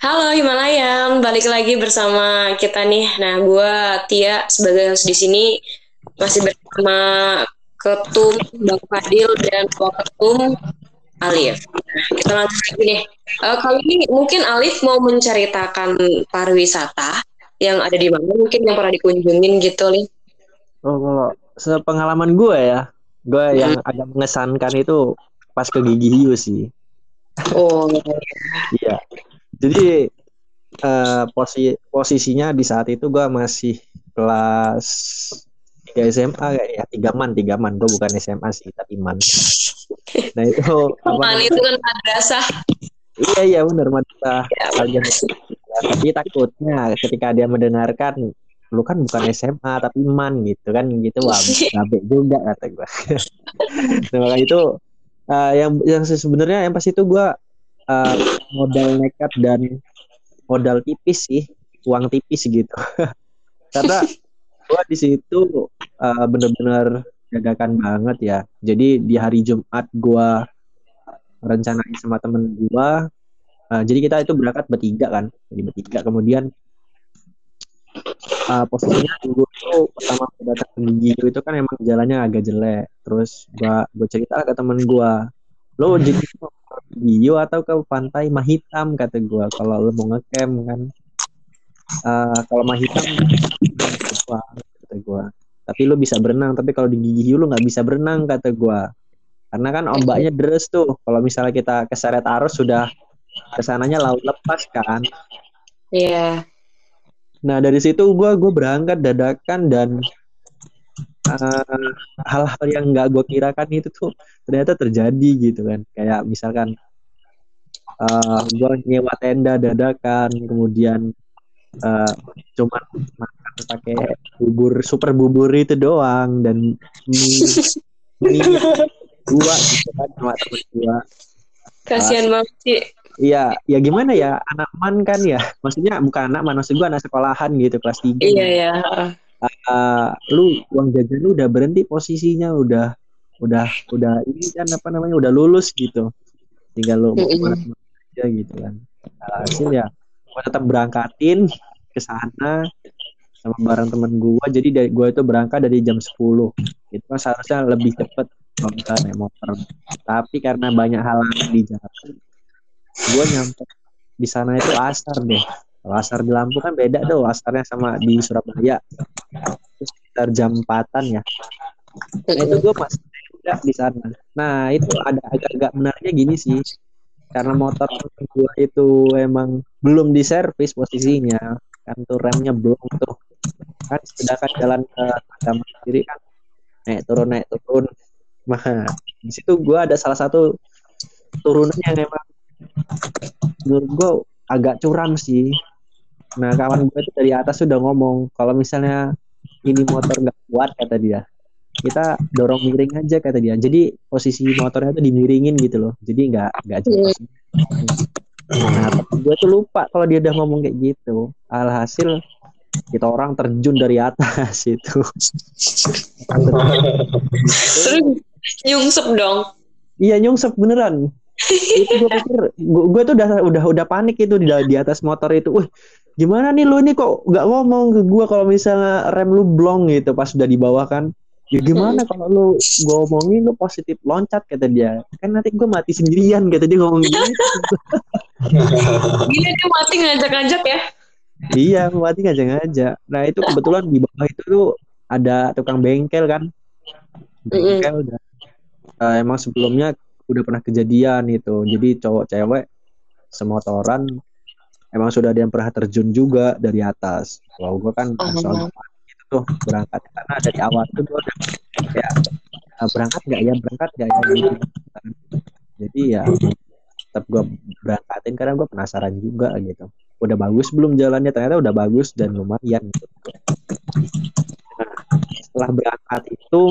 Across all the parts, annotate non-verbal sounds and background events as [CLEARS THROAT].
Halo Himalayan, balik lagi bersama kita nih. Nah, gue Tia sebagai host di sini masih bersama Ketum Bang Fadil dan Ketum Alif. Nah, kita langsung lagi nih. Uh, kali ini mungkin Alif mau menceritakan pariwisata yang ada di mana, mungkin yang pernah dikunjungin gitu, Lih. Oh, kalau sepengalaman gue ya, gue hmm. yang agak mengesankan itu pas ke Gigi Hiu sih. Oh. Iya jadi uh, posi posisinya di saat itu gue masih kelas tiga SMA kayak ya. Tiga man tiga man. Gue bukan SMA sih tapi man. Nah itu [LAUGHS] apa man itu kan madrasah. Iya iya benar madrasah. Ya, tapi takutnya ketika dia mendengarkan lu kan bukan SMA tapi man gitu kan. Gitu wah [LAUGHS] gabe juga kata gue [LAUGHS] nah itu uh, yang yang sebenarnya yang pas itu gue uh, modal nekat dan modal tipis sih uang tipis gitu. [LAUGHS] Karena gua di situ uh, bener-bener dadakan banget ya. Jadi di hari Jumat gua rencanain sama temen gua uh, jadi kita itu berangkat bertiga kan. Jadi bertiga kemudian uh, posisinya gue itu pertama datang ke Gigi itu kan emang jalannya agak jelek. Terus gua gue cerita ke temen gua lo jadi Gio atau ke pantai Mahitam kata gue kalau lo mau ngecamp kan. Uh, kalau Mahitam kata gue tapi lo bisa berenang tapi kalau di Gigi Hiu lo nggak bisa berenang kata gue karena kan ombaknya deres tuh. Kalau misalnya kita keseret arus sudah ke sananya laut lepas kan. Iya. Yeah. nah dari situ gue gue berangkat dadakan dan hal eh, hal-hal yang nggak gue kirakan itu tuh ternyata terjadi gitu kan. Kayak misalkan uh, eh, gue nyewa tenda dadakan kemudian uh, cuman makan pakai bubur super bubur itu doang dan mie, [LAUGHS] mie gua gitu kan sama temen gua. Kasihan uh, banget sih. Iya, ya gimana ya anak man kan ya, maksudnya bukan anak man, maksud gue anak sekolahan gitu kelas tiga. Iya iya uh, lu uang jajan lu udah berhenti posisinya udah udah udah ini kan apa namanya udah lulus gitu. Tinggal lu mau ke mana aja gitu kan hasil ya gua tetap berangkatin ke sana sama bareng temen gua jadi dari gua itu berangkat dari jam 10 itu kan seharusnya lebih cepet misalnya naik motor tapi karena banyak halangan di jalan gua nyampe di sana itu asar deh kalau asar di Lampung kan beda tuh asarnya sama di Surabaya. Itu sekitar jam empatan ya. Nah, itu gue tidak di sana. Nah itu ada agak-agak menariknya gini sih. Karena motor gue itu emang belum diservis posisinya. Kan tuh remnya belum tuh. Kan sedangkan jalan ke agama sendiri kan naik turun naik turun. Nah di situ gue ada salah satu turunan yang emang menurut gue agak curam sih Nah kawan gue itu dari atas sudah ngomong kalau misalnya ini motor nggak kuat kata dia, kita dorong miring aja kata dia. Jadi posisi motornya tuh dimiringin gitu loh. Jadi nggak nggak jelas. Nah gue tuh lupa kalau dia udah ngomong kayak gitu. Alhasil kita orang terjun dari atas [LAUGHS] itu. Terus nyungsep dong. Iya nyungsep beneran. itu gue pikir gue, tuh udah udah udah panik itu di di atas motor itu. Wah, gimana nih lu ini kok nggak ngomong ke gue kalau misalnya rem lu blong gitu pas udah di bawah kan ya gimana kalau lu gue omongin lu positif loncat kata dia. Kan nanti gue mati sendirian kata dia ngomong gitu. Gila [LAUGHS] dia mati ngajak-ngajak ya? Iya mati ngajak-ngajak. Nah itu kebetulan di bawah itu tuh ada tukang bengkel kan? Bengkel mm -hmm. uh, emang sebelumnya udah pernah kejadian itu. Jadi cowok cewek semotoran emang sudah ada yang pernah terjun juga dari atas. Kalau gue kan oh, soal tuh berangkat karena dari awal tuh gue udah ya berangkat nggak ya berangkat nggak ya gitu. Jadi ya tetap gue berangkatin karena gue penasaran juga gitu. Udah bagus belum jalannya ternyata udah bagus dan lumayan. Gitu. Nah, setelah berangkat itu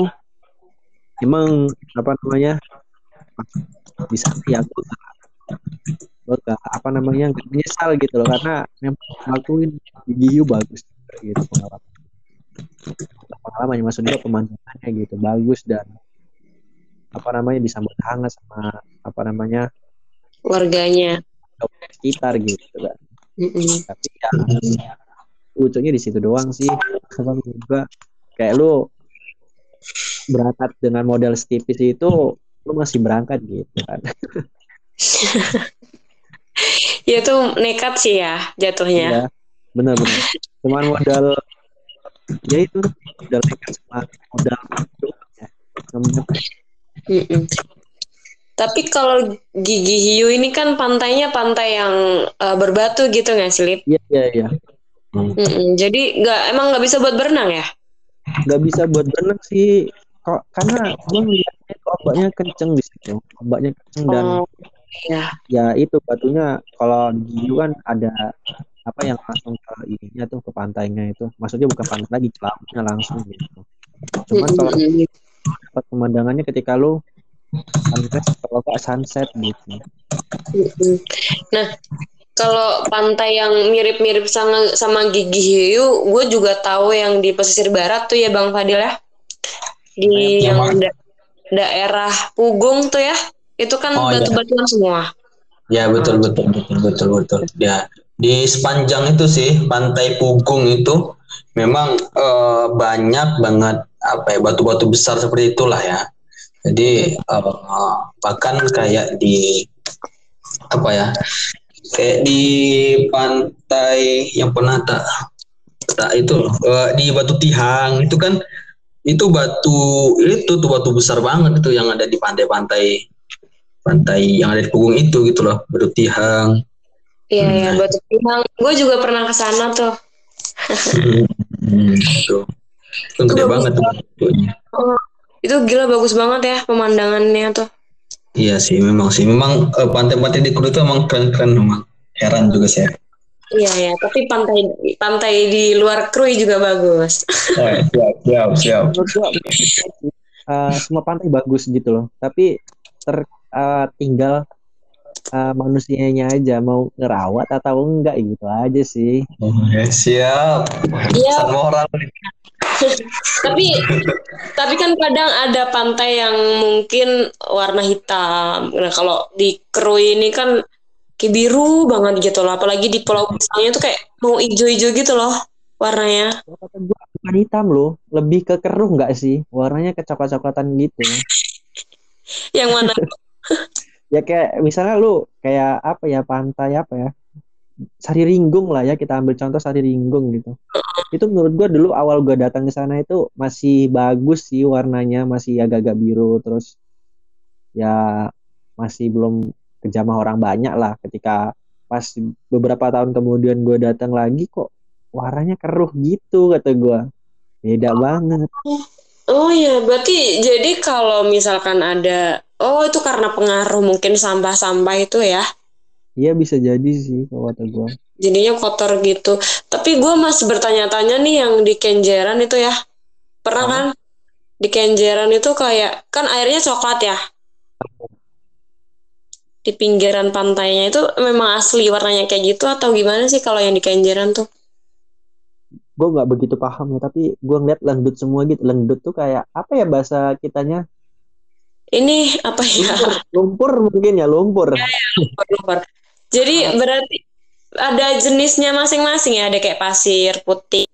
emang apa namanya bisa ya gue gak, apa namanya gak menyesal gitu loh karena memang ngelakuin video bagus gitu pengalaman pengalamannya maksudnya pemandangannya gitu bagus dan apa namanya disambut hangat sama apa namanya warganya. sekitar gitu kan. Mm-mm. tapi ya lucunya di situ doang sih. Apa juga kayak lu berangkat dengan model setipis itu lu masih berangkat gitu kan. [LAUGHS] Ya itu nekat sih ya jatuhnya. ya bener bener cuman modal ya itu modal nekat sama modal ya. Mm-mm. Tapi kalau Gigi Hiu ini kan pantainya pantai yang eh, berbatu gitu nggak sih, Lip? iya iya iya Mm-mm. Jadi nggak emang nggak bisa buat berenang ya? nggak bisa buat berenang sih kok karena gue ngeliatnya kok ombaknya kenceng di situ ombaknya kenceng dan Oh, ya. ya itu batunya kalau di Giu kan ada apa yang langsung ke ininya tuh ke pantainya itu maksudnya bukan pantai lagi ke lautnya langsung gitu cuman kalau dapat pemandangannya ketika lu sunrise kalau nggak sunset gitu. Nah, kalau pantai yang mirip-mirip sama sama Gigi Hiu, gue juga tahu yang di pesisir barat tuh ya Bang Fadil ya. Di Yang yang da- daerah Pugung tuh ya. Itu kan Oh, iya. batu-batuan semua. Ya betul betul betul betul betul. Ya di sepanjang itu sih pantai Pugung itu memang eh, banyak banget apa ya batu-batu besar seperti itulah ya. Jadi eh, bahkan kayak di apa ya kayak di pantai yang pernah tak tak itu eh, di Batu Tihang itu kan itu batu itu tuh batu besar banget itu yang ada di pantai-pantai pantai yang ada di Pugung itu gitu loh Batu Tihang Iya, Hmm. ya, Batu Pinang. Gue juga pernah ke sana tuh. hmm, itu itu gede banget tuh. Oh, itu gila bagus banget ya pemandangannya tuh. iya sih memang sih memang eh, pantai-pantai di Kudu itu emang keren-keren memang heran juga saya Iya ya, tapi pantai pantai di luar Krui juga bagus. oh, ya, siap siap siap eh, semua pantai bagus gitu loh tapi ter eh, eh, manusianya aja mau ngerawat atau enggak gitu aja sih oh, ya, siap Iya. moral [LAUGHS] tapi tapi kan kadang ada pantai yang mungkin warna hitam. Nah kalau di Krui ini kan kayak biru banget gitu loh. Apalagi di Pulau Pisangnya tuh kayak mau ijo-ijo gitu loh warnanya. Bukan hitam loh lebih ke keruh nggak sih warnanya kecoklat-coklatan gitu [LAUGHS] Yang mana? Ya kayak misalnya lu kayak apa ya pantai apa ya Sari Ringgung lah ya kita ambil contoh Sari Ringgung gitu. Itu menurut gua dulu awal gua datang ke sana itu masih bagus sih warnanya masih agak-agak biru terus ya masih belum kejamah orang banyak lah. Ketika pas beberapa tahun kemudian gua datang lagi kok warnanya keruh gitu kata gua. Beda banget. Oh ya, berarti jadi kalau misalkan ada Oh itu karena pengaruh mungkin sampah-sampah itu ya? Iya bisa jadi sih kalau kata gua. Jadinya kotor gitu. Tapi gue masih bertanya-tanya nih yang di Kenjeran itu ya. Pernah kan? Di Kenjeran itu kayak Kan airnya coklat ya? Di pinggiran pantainya itu memang asli warnanya kayak gitu Atau gimana sih kalau yang di Kenjeran tuh? gue nggak begitu paham ya tapi gue ngeliat lendut semua gitu. Lendut tuh kayak apa ya bahasa kitanya Ini apa ya? lumpur mungkin ya lumpur lumpur. Jadi berarti ada jenisnya masing-masing ya, ada kayak pasir putih,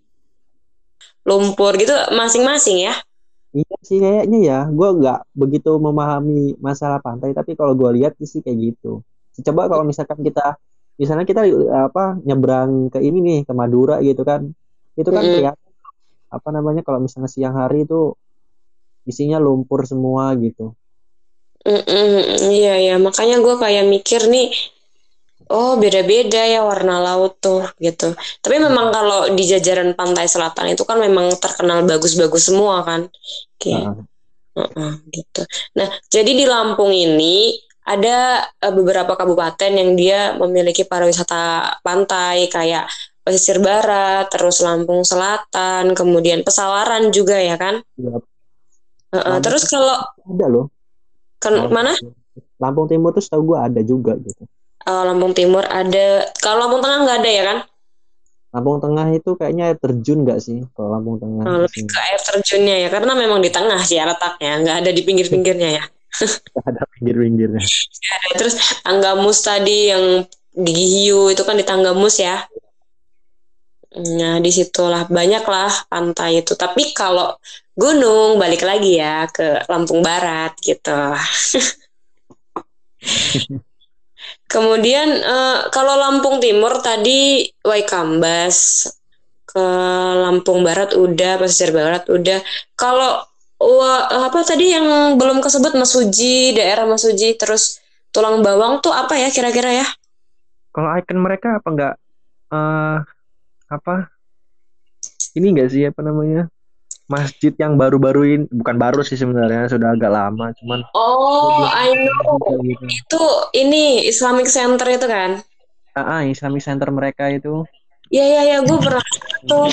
lumpur gitu masing-masing ya. iya sih kayaknya ya gue nggak begitu memahami masalah pantai tapi kalau gue lihat sih kayak gitu coba kalau misalkan kita misalnya kita apa nyebrang ke ini nih ke Madura gitu kan itu kan Mm-mm. kelihatan apa namanya kalau misalnya siang hari itu isinya lumpur semua gitu Mm-mm, iya ya, makanya gue kayak mikir nih, oh beda-beda ya warna laut tuh gitu. Tapi memang kalau di jajaran pantai selatan itu kan memang terkenal bagus-bagus semua kan, kayak Nah, Heeh, gitu. Nah, jadi di Lampung ini ada eh, beberapa kabupaten yang dia memiliki pariwisata pantai kayak pesisir barat, terus Lampung Selatan, kemudian Pesawaran juga ya kan? ya, Heeh, Lampung terus kalau ada loh kan mana? Lampung Timur tuh setahu gue ada juga gitu Oh, Lampung Timur ada. Kalau Lampung Tengah nggak ada ya kan? Lampung Tengah itu kayaknya air terjun nggak sih kalau Lampung Tengah Oh, lebih ke air terjunnya ya, karena memang di tengah sih ya letaknya, nggak ada di pinggir-pinggirnya ya. [LAUGHS] ada pinggir-pinggirnya Ada. Terus Anggamus tadi yang Gigi Hiu itu kan di Tanggamus ya. Nah, di situlah banyak lah pantai itu. Tapi kalau gunung balik lagi ya ke Lampung Barat gitu. [LAUGHS] Kemudian uh, kalau Lampung Timur tadi Waikambas, ke Lampung Barat udah, pesisir Barat udah. Kalau wah, apa tadi yang belum kesebut Masuji, daerah Masuji, terus Tulang Bawang tuh apa ya kira-kira ya? Kalau ikon mereka apa enggak uh, apa? Ini enggak sih apa namanya? Masjid yang baru-baru ini bukan baru sih sebenarnya sudah agak lama cuman oh I know. gitu. itu ini Islamic Center itu kan? Ah, ah Islamic Center mereka itu. Iya iya iya gue pernah tuh.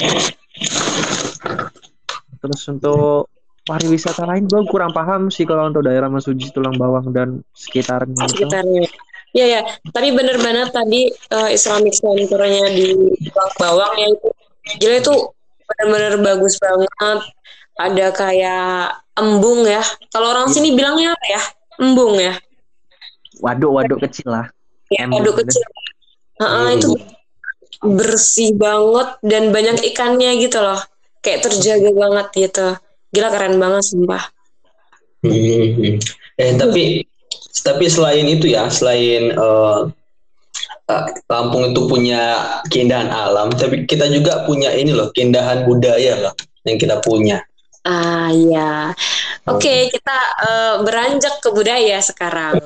Terus untuk pariwisata lain gue kurang paham sih kalau untuk daerah Masuji Tulang Bawang dan sekitarnya sekitarnya. itu. Iya ya, tapi bener banget tadi uh, Islamic Centernya di Bawang ya itu gila itu bener-bener bagus banget. Ada kayak embung ya. Kalau orang sini bilangnya apa ya? Embung ya. Waduk-waduk kecil lah. Ya, waduk kecil. Nah, hmm. itu bersih banget dan banyak ikannya gitu loh. Kayak terjaga banget gitu. Gila keren banget sumpah. Hmm. Eh tapi tapi selain itu ya, selain uh, Lampung itu punya keindahan alam, tapi kita juga punya ini loh, keindahan budaya loh yang kita punya. Ah ya, oke okay, kita uh, beranjak ke budaya sekarang.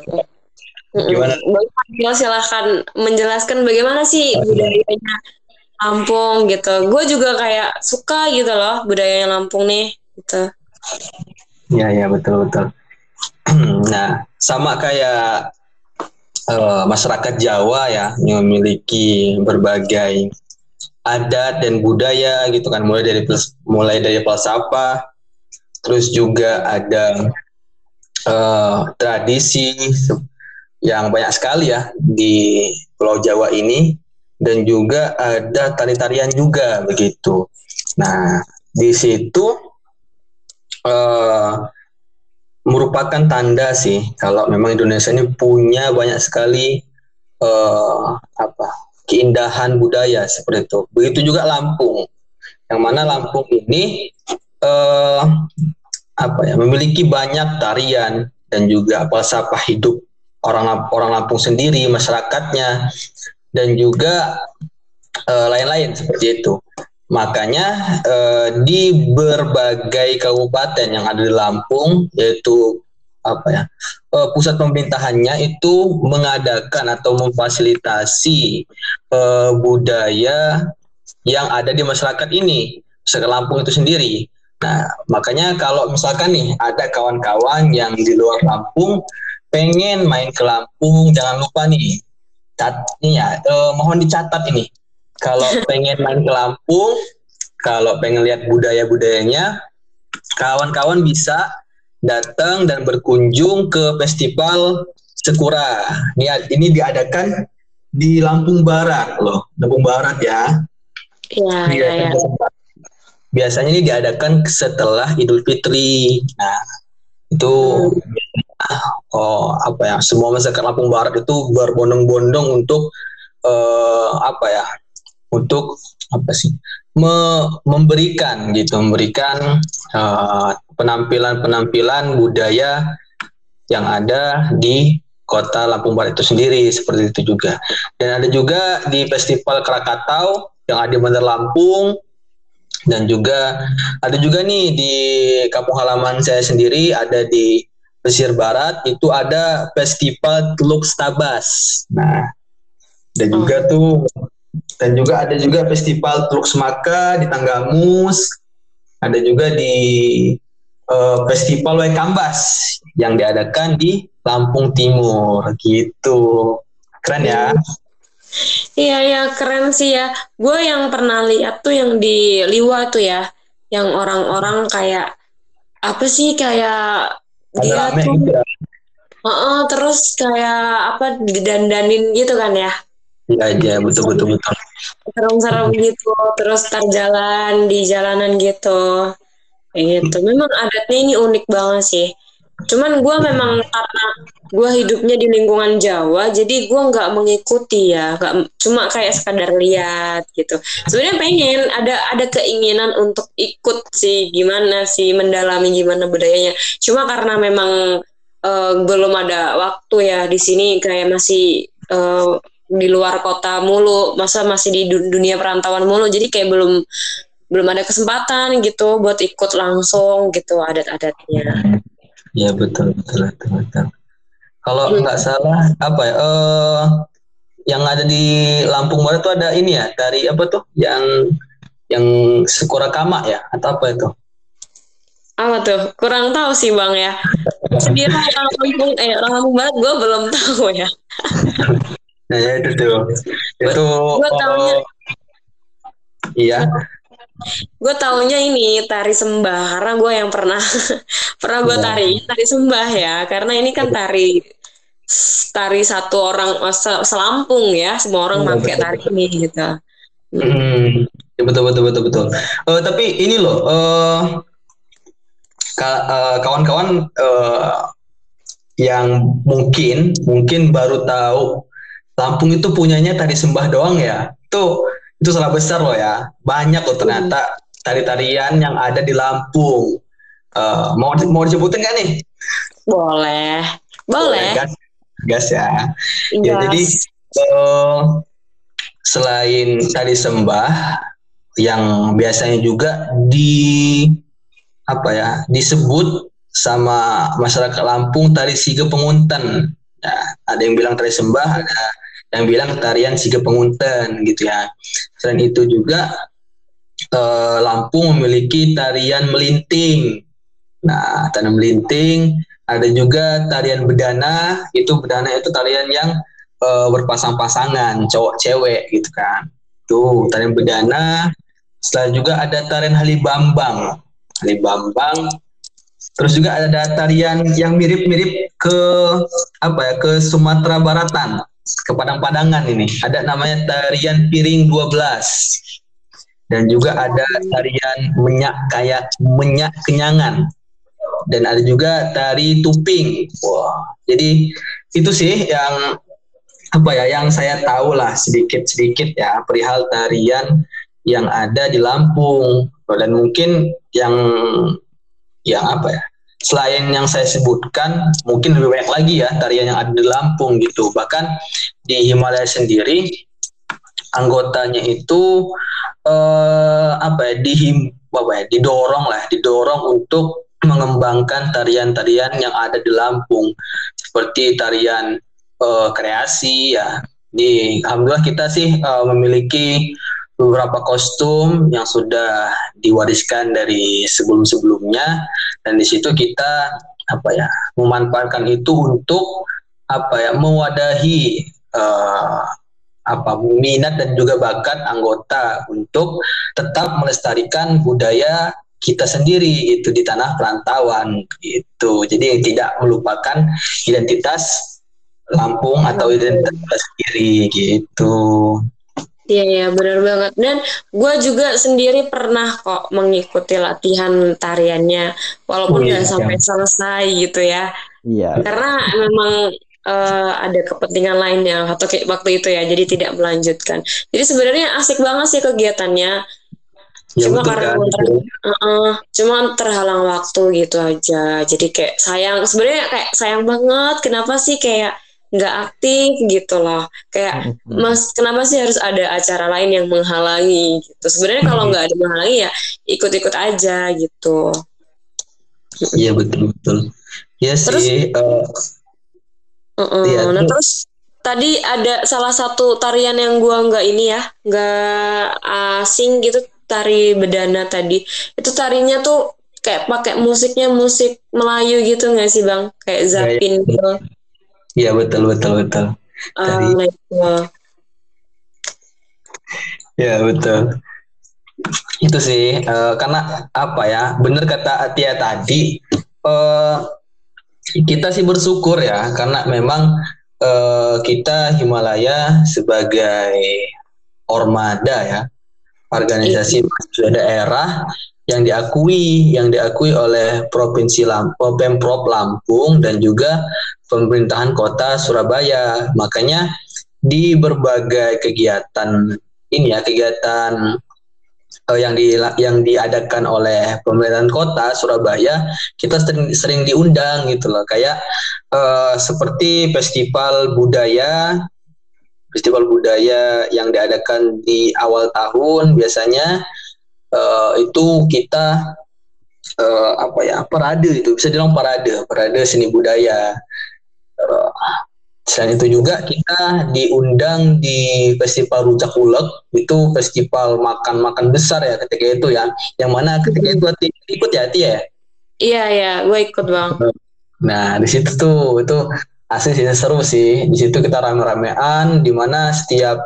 Gimana? Bang Fadil silahkan menjelaskan bagaimana sih budayanya Lampung gitu. Gue juga kayak suka gitu loh budayanya Lampung nih gitu. Ya ya betul betul. [CLEARS THROAT] nah sama kayak uh, masyarakat Jawa ya yang memiliki berbagai adat dan budaya gitu kan mulai dari mulai dari falsafah terus juga ada uh, tradisi yang banyak sekali ya di Pulau Jawa ini dan juga ada tari-tarian juga begitu. Nah di situ uh, merupakan tanda sih kalau memang Indonesia ini punya banyak sekali uh, apa keindahan budaya seperti itu. Begitu juga Lampung, yang mana Lampung ini uh, apa ya memiliki banyak tarian dan juga falsafah hidup orang orang Lampung sendiri, masyarakatnya dan juga lain-lain uh, seperti itu. Makanya eh, di berbagai kabupaten yang ada di Lampung yaitu apa ya eh, pusat pemerintahannya itu mengadakan atau memfasilitasi eh, budaya yang ada di masyarakat ini masyarakat Lampung itu sendiri. Nah makanya kalau misalkan nih ada kawan-kawan yang di luar Lampung pengen main ke Lampung jangan lupa nih cat ya eh, mohon dicatat ini kalau pengen main ke Lampung, kalau pengen lihat budaya-budayanya, kawan-kawan bisa datang dan berkunjung ke festival Sekura. Ini, ini diadakan di Lampung Barat loh, Lampung Barat ya. Iya, iya, iya. Biasanya ini diadakan setelah Idul Fitri. Nah, itu hmm. oh apa ya semua masyarakat Lampung Barat itu berbondong-bondong untuk uh, apa ya untuk apa sih me memberikan gitu memberikan penampilan uh, penampilan-penampilan budaya yang ada di kota Lampung Barat itu sendiri seperti itu juga dan ada juga di festival Krakatau yang ada di Bandar Lampung dan juga ada juga nih di kampung halaman saya sendiri ada di pesisir barat itu ada festival Teluk Stabas nah dan juga oh. tuh dan juga ada juga festival Teluk Semaka di Tanggamus ada juga di uh, festival Waikambas yang diadakan di Lampung Timur. Gitu. Keren ya? Iya ya keren sih ya. Gue yang pernah lihat tuh yang di Liwa tuh ya, yang orang-orang kayak apa sih kayak dia tuh, uh -uh, terus kayak apa didandanin gitu kan ya? Iya aja betul betul betul. Serem-serem gitu, terus tar jalan di jalanan gitu, gitu. Memang adatnya ini unik banget sih. Cuman gue memang karena gue hidupnya di lingkungan Jawa, jadi gue nggak mengikuti ya, nggak cuma kayak sekadar lihat gitu. Sebenarnya pengen ada ada keinginan untuk ikut sih, gimana sih mendalami gimana budayanya. Cuma karena memang uh, belum ada waktu ya di sini kayak masih uh, di luar kota mulu, masa masih di dunia perantauan mulu, jadi kayak belum belum ada kesempatan gitu buat ikut langsung gitu adat-adatnya. Iya betul betul betul betul. Kalau hmm. nggak salah apa ya? Uh, yang ada di Lampung Barat tuh ada ini ya dari apa tuh yang yang Kama ya atau apa itu? Apa tuh? Kurang tahu sih bang ya. [LAUGHS] Sendiri orang Lampung eh orang Lampung Barat gue belum tahu ya. [LAUGHS] nah ya itu tuh. Itu. Gue tahunya. Uh, iya. Gue taunya ini tari sembah. Karena gue yang pernah [LAUGHS] pernah gue tari tari sembah ya. Karena ini kan tari tari satu orang selampung ya. Semua orang pakai tari ini gitu. Hmm. Ya, betul betul betul betul. Uh, tapi ini loh uh, kawan-kawan uh, yang mungkin mungkin baru tahu Lampung itu punyanya tari sembah doang ya. Tuh itu salah besar loh ya. Banyak loh ternyata tari-tarian yang ada di Lampung. Uh, mau mau disebutin kan nih? Boleh. Boleh. Gas. Gas ya, gas. ya jadi uh, selain tari sembah yang biasanya juga di apa ya disebut sama masyarakat Lampung tari siga pengunten. Ya, ada yang bilang tari sembah ada yang bilang tarian Siga Pengunten gitu ya. Selain itu juga eh, Lampung memiliki tarian melinting. Nah, tarian melinting ada juga tarian bedana. Itu bedana itu tarian yang eh, berpasang-pasangan cowok cewek gitu kan. Tuh tarian bedana. Setelah juga ada tarian Halibambang. Halibambang Terus juga ada tarian yang mirip-mirip ke apa ya ke Sumatera Baratan ke Padang-Padangan ini. Ada namanya tarian piring 12. Dan juga ada tarian menyak kayak menyak kenyangan. Dan ada juga tari tuping. Wah, jadi itu sih yang apa ya yang saya tahu lah sedikit-sedikit ya perihal tarian yang ada di Lampung dan mungkin yang yang apa ya selain yang saya sebutkan mungkin lebih banyak lagi ya tarian yang ada di Lampung gitu. Bahkan di Himalaya sendiri anggotanya itu eh, apa ya dihim apa ya didorong lah didorong untuk mengembangkan tarian-tarian yang ada di Lampung. Seperti tarian eh, kreasi ya. Di alhamdulillah kita sih eh, memiliki beberapa kostum yang sudah diwariskan dari sebelum-sebelumnya. Dan di situ kita apa ya memanfaatkan itu untuk apa ya mewadahi uh, apa minat dan juga bakat anggota untuk tetap melestarikan budaya kita sendiri itu di tanah perantauan gitu. Jadi tidak melupakan identitas Lampung atau identitas sendiri gitu Iya ya benar banget dan gue juga sendiri pernah kok mengikuti latihan tariannya walaupun nggak oh, iya, sampai iya. selesai gitu ya. Iya. Karena memang uh, ada kepentingan lain yang atau kayak waktu itu ya jadi tidak melanjutkan. Jadi sebenarnya asik banget sih kegiatannya. Ya, cuma karena kan? ter, uh, uh, cuma terhalang waktu gitu aja. Jadi kayak sayang sebenarnya kayak sayang banget. Kenapa sih kayak nggak aktif gitu loh. Kayak mas kenapa sih harus ada acara lain yang menghalangi? Gitu. Sebenarnya kalau nggak ada menghalangi ya ikut-ikut aja gitu. Iya betul betul. Ya terus, sih uh, uh -uh, ya, nah terus tadi ada salah satu tarian yang gua nggak ini ya nggak asing gitu tari bedana tadi. Itu tarinya tuh kayak pakai musiknya musik Melayu gitu nggak sih bang? Kayak iya, iya. zapin gitu Iya betul betul betul. Dari, uh, ya betul. Itu sih uh, karena apa ya? Bener kata Atia tadi. Uh, kita sih bersyukur ya karena memang uh, kita Himalaya sebagai ormada ya organisasi iya. mahasiswa daerah yang diakui yang diakui oleh provinsi Lampung, pemprov Lampung dan juga pemerintahan kota Surabaya. Makanya di berbagai kegiatan ini ya kegiatan uh, yang di yang diadakan oleh pemerintahan kota Surabaya kita sering, sering diundang gitu loh kayak uh, seperti festival budaya festival budaya yang diadakan di awal tahun biasanya uh, itu kita uh, apa ya parade itu bisa dibilang parade parade seni budaya. Uh, selain itu juga kita diundang di festival rujak ulek. Itu festival makan-makan besar ya ketika itu ya. Yang mana ketika itu hati ikut ya hati ya? Iya iya. Gue ikut bang. Nah di situ tuh itu asli sih seru sih. Di situ kita rame-ramean di mana setiap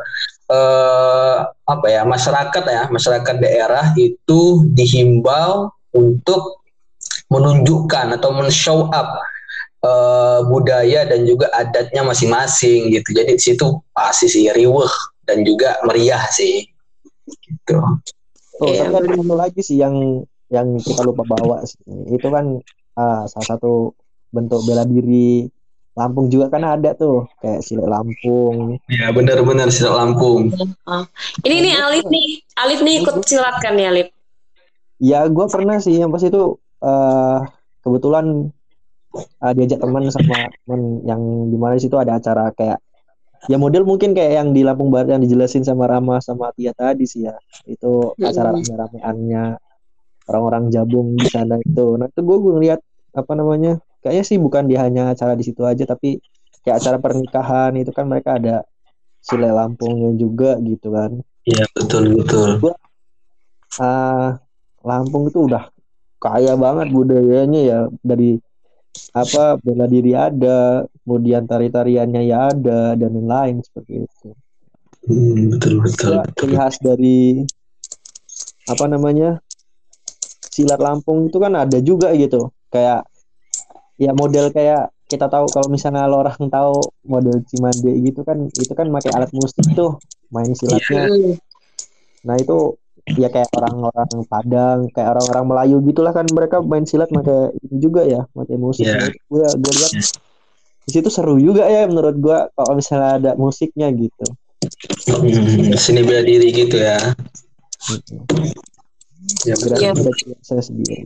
eh, apa ya masyarakat ya masyarakat daerah itu dihimbau untuk menunjukkan atau men-show up eh, budaya dan juga adatnya masing-masing gitu. Jadi di situ pasti sih riweh dan juga meriah sih. Gitu. Oh, yeah, ada lagi sih yang yang kita lupa bawa sih. Itu kan uh, salah satu bentuk bela diri Lampung juga kan ada tuh kayak silat Lampung. Iya benar-benar silat Lampung. Oh. Ini nih Alif nih, Alif nih ikut silat kan ya Alif? Ya gue pernah sih yang pas itu uh, kebetulan uh, diajak teman sama teman yang di mana situ ada acara kayak ya model mungkin kayak yang di Lampung Barat yang dijelasin sama Rama sama Tia tadi sih ya itu acara rame-rameannya orang-orang jabung di sana itu. Nah itu gue gue ngeliat apa namanya kayaknya sih bukan dia hanya acara di situ aja tapi kayak acara pernikahan itu kan mereka ada sile Lampungnya juga gitu kan. Iya betul betul. Gua, uh, Lampung itu udah kaya banget budayanya ya. Dari apa bela diri ada kemudian tari-tariannya ya ada dan lain-lain seperti itu. Hmm, betul betul, ciri khas dari apa namanya silat Lampung itu kan ada juga gitu. Kayak ya model kayak kita tahu kalau misalnya lo orang tahu model Cimande gitu kan itu kan pakai alat musik tuh main silatnya yeah. nah itu ya kayak orang-orang Padang kayak orang-orang Melayu gitulah kan mereka main silat pakai juga ya pakai musik yeah. nah, gue gue lihat yeah. di situ seru juga ya menurut gue kalau misalnya ada musiknya gitu hmm, seni bela diri gitu ya ya berarti ya. saya sendiri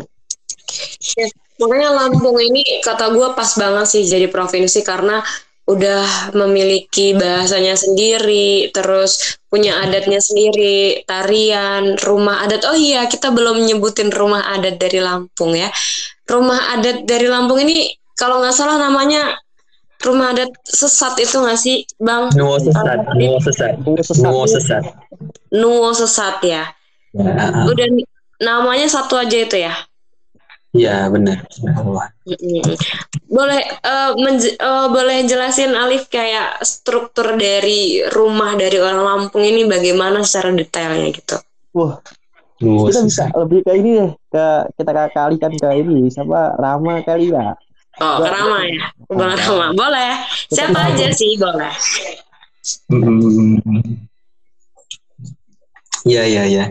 ya Makanya Lampung ini kata gue pas banget sih jadi provinsi karena udah memiliki bahasanya sendiri, terus punya adatnya sendiri, tarian, rumah adat. Oh iya, kita belum nyebutin rumah adat dari Lampung ya. Rumah adat dari Lampung ini kalau nggak salah namanya rumah adat sesat itu nggak sih, Bang? Nuwo sesat, nuwo sesat, nuwo sesat. Nuwo sesat ya. ya. Udah namanya satu aja itu ya. Iya benar. Boleh uh, uh, boleh jelasin Alif kayak struktur dari rumah dari orang Lampung ini bagaimana secara detailnya gitu? Wah, kita bisa lebih ke ini deh ke kita kalikan ke ini siapa Rama kali ya? Oh, Gua, Rama ya, Bang Rama. Boleh. Siapa aja sih boleh. Iya iya iya.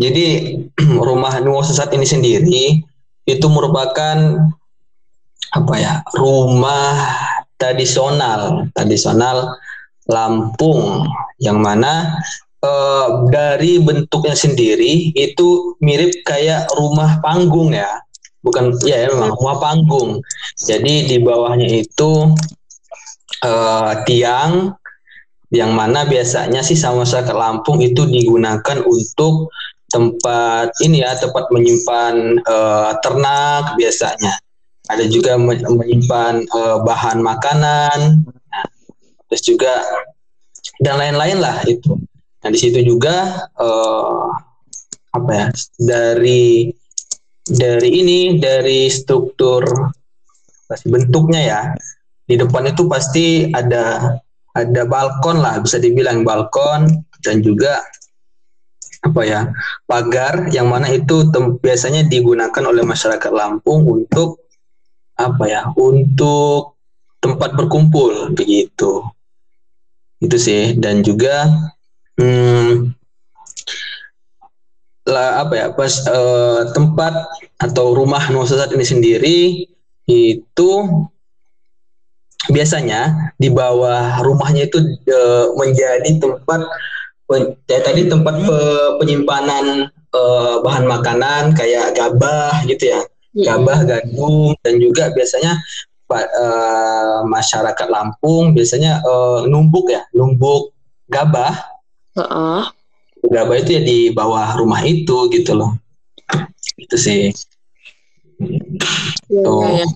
Jadi [CLEARS THROAT] rumah Nuwo Sesat ini sendiri itu merupakan apa ya rumah tradisional tradisional Lampung yang mana eh, dari bentuknya sendiri itu mirip kayak rumah panggung ya. Bukan ya, ya memang rumah panggung. Jadi di bawahnya itu eh, tiang yang mana biasanya sih sama masyarakat Lampung itu digunakan untuk tempat ini ya tempat menyimpan uh, ternak biasanya. Ada juga menyimpan uh, bahan makanan nah, terus juga dan lain-lain lah itu. Nah di situ juga uh, apa ya dari dari ini dari struktur pasti bentuknya ya di depan itu pasti ada ada balkon lah bisa dibilang balkon dan juga apa ya pagar yang mana itu biasanya digunakan oleh masyarakat Lampung untuk apa ya untuk tempat berkumpul begitu. Itu sih dan juga hmm, lah apa ya pas eh, tempat atau rumah Nusa ini sendiri itu biasanya di bawah rumahnya itu eh, menjadi tempat tadi tempat pe- penyimpanan eh, bahan makanan kayak gabah gitu ya gabah gandum dan juga biasanya eh, masyarakat Lampung biasanya eh, numbuk ya numbuk gabah Heeh. gabah itu ya di bawah rumah itu gitu loh itu sih Iya, Tuh. iya,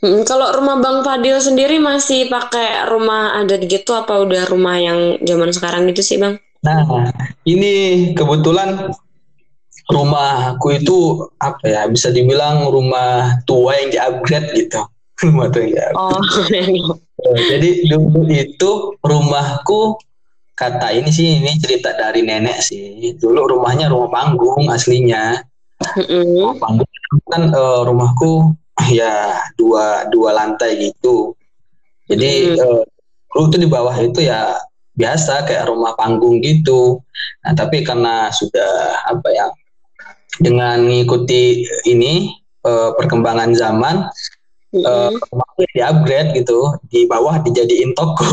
iya. Kalau rumah Bang Fadil sendiri masih pakai rumah adat gitu apa udah rumah yang zaman sekarang gitu sih Bang? Nah ini kebetulan rumahku itu apa ya bisa dibilang rumah tua yang di upgrade gitu [LAUGHS] rumah tua yang di Oh, Eh, Jadi dulu itu rumahku kata ini sih ini cerita dari nenek sih. Dulu rumahnya rumah panggung aslinya. Rumah panggung kan eh, rumahku [CLEARS THROAT] ya dua dua lantai gitu. Jadi eh, dulu tuh di bawah itu ya biasa kayak rumah panggung gitu. Nah tapi karena sudah apa ya dengan mengikuti ini eh, perkembangan zaman eh, Mm-mm. rumahku di upgrade gitu di bawah dijadiin toko.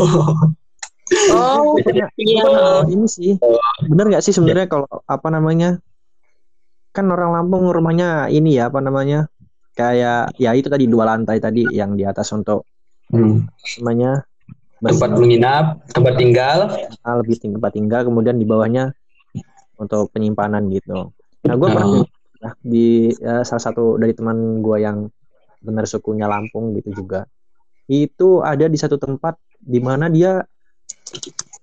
Oh, [LAUGHS] Bukannya- iya. bukannya ini sih bener nggak sih sebenarnya kalau apa namanya kan orang Lampung rumahnya ini ya apa namanya kayak ya itu tadi dua lantai tadi yang di atas untuk Hmm. namanya tempat menginap, tempat tinggal. ah, lebih tinggi tempat tinggal kemudian di bawahnya untuk penyimpanan gitu nah gue pernah Oh. dengar di eh, salah satu dari teman gue yang benar sukunya Lampung gitu juga itu ada di satu tempat di mana dia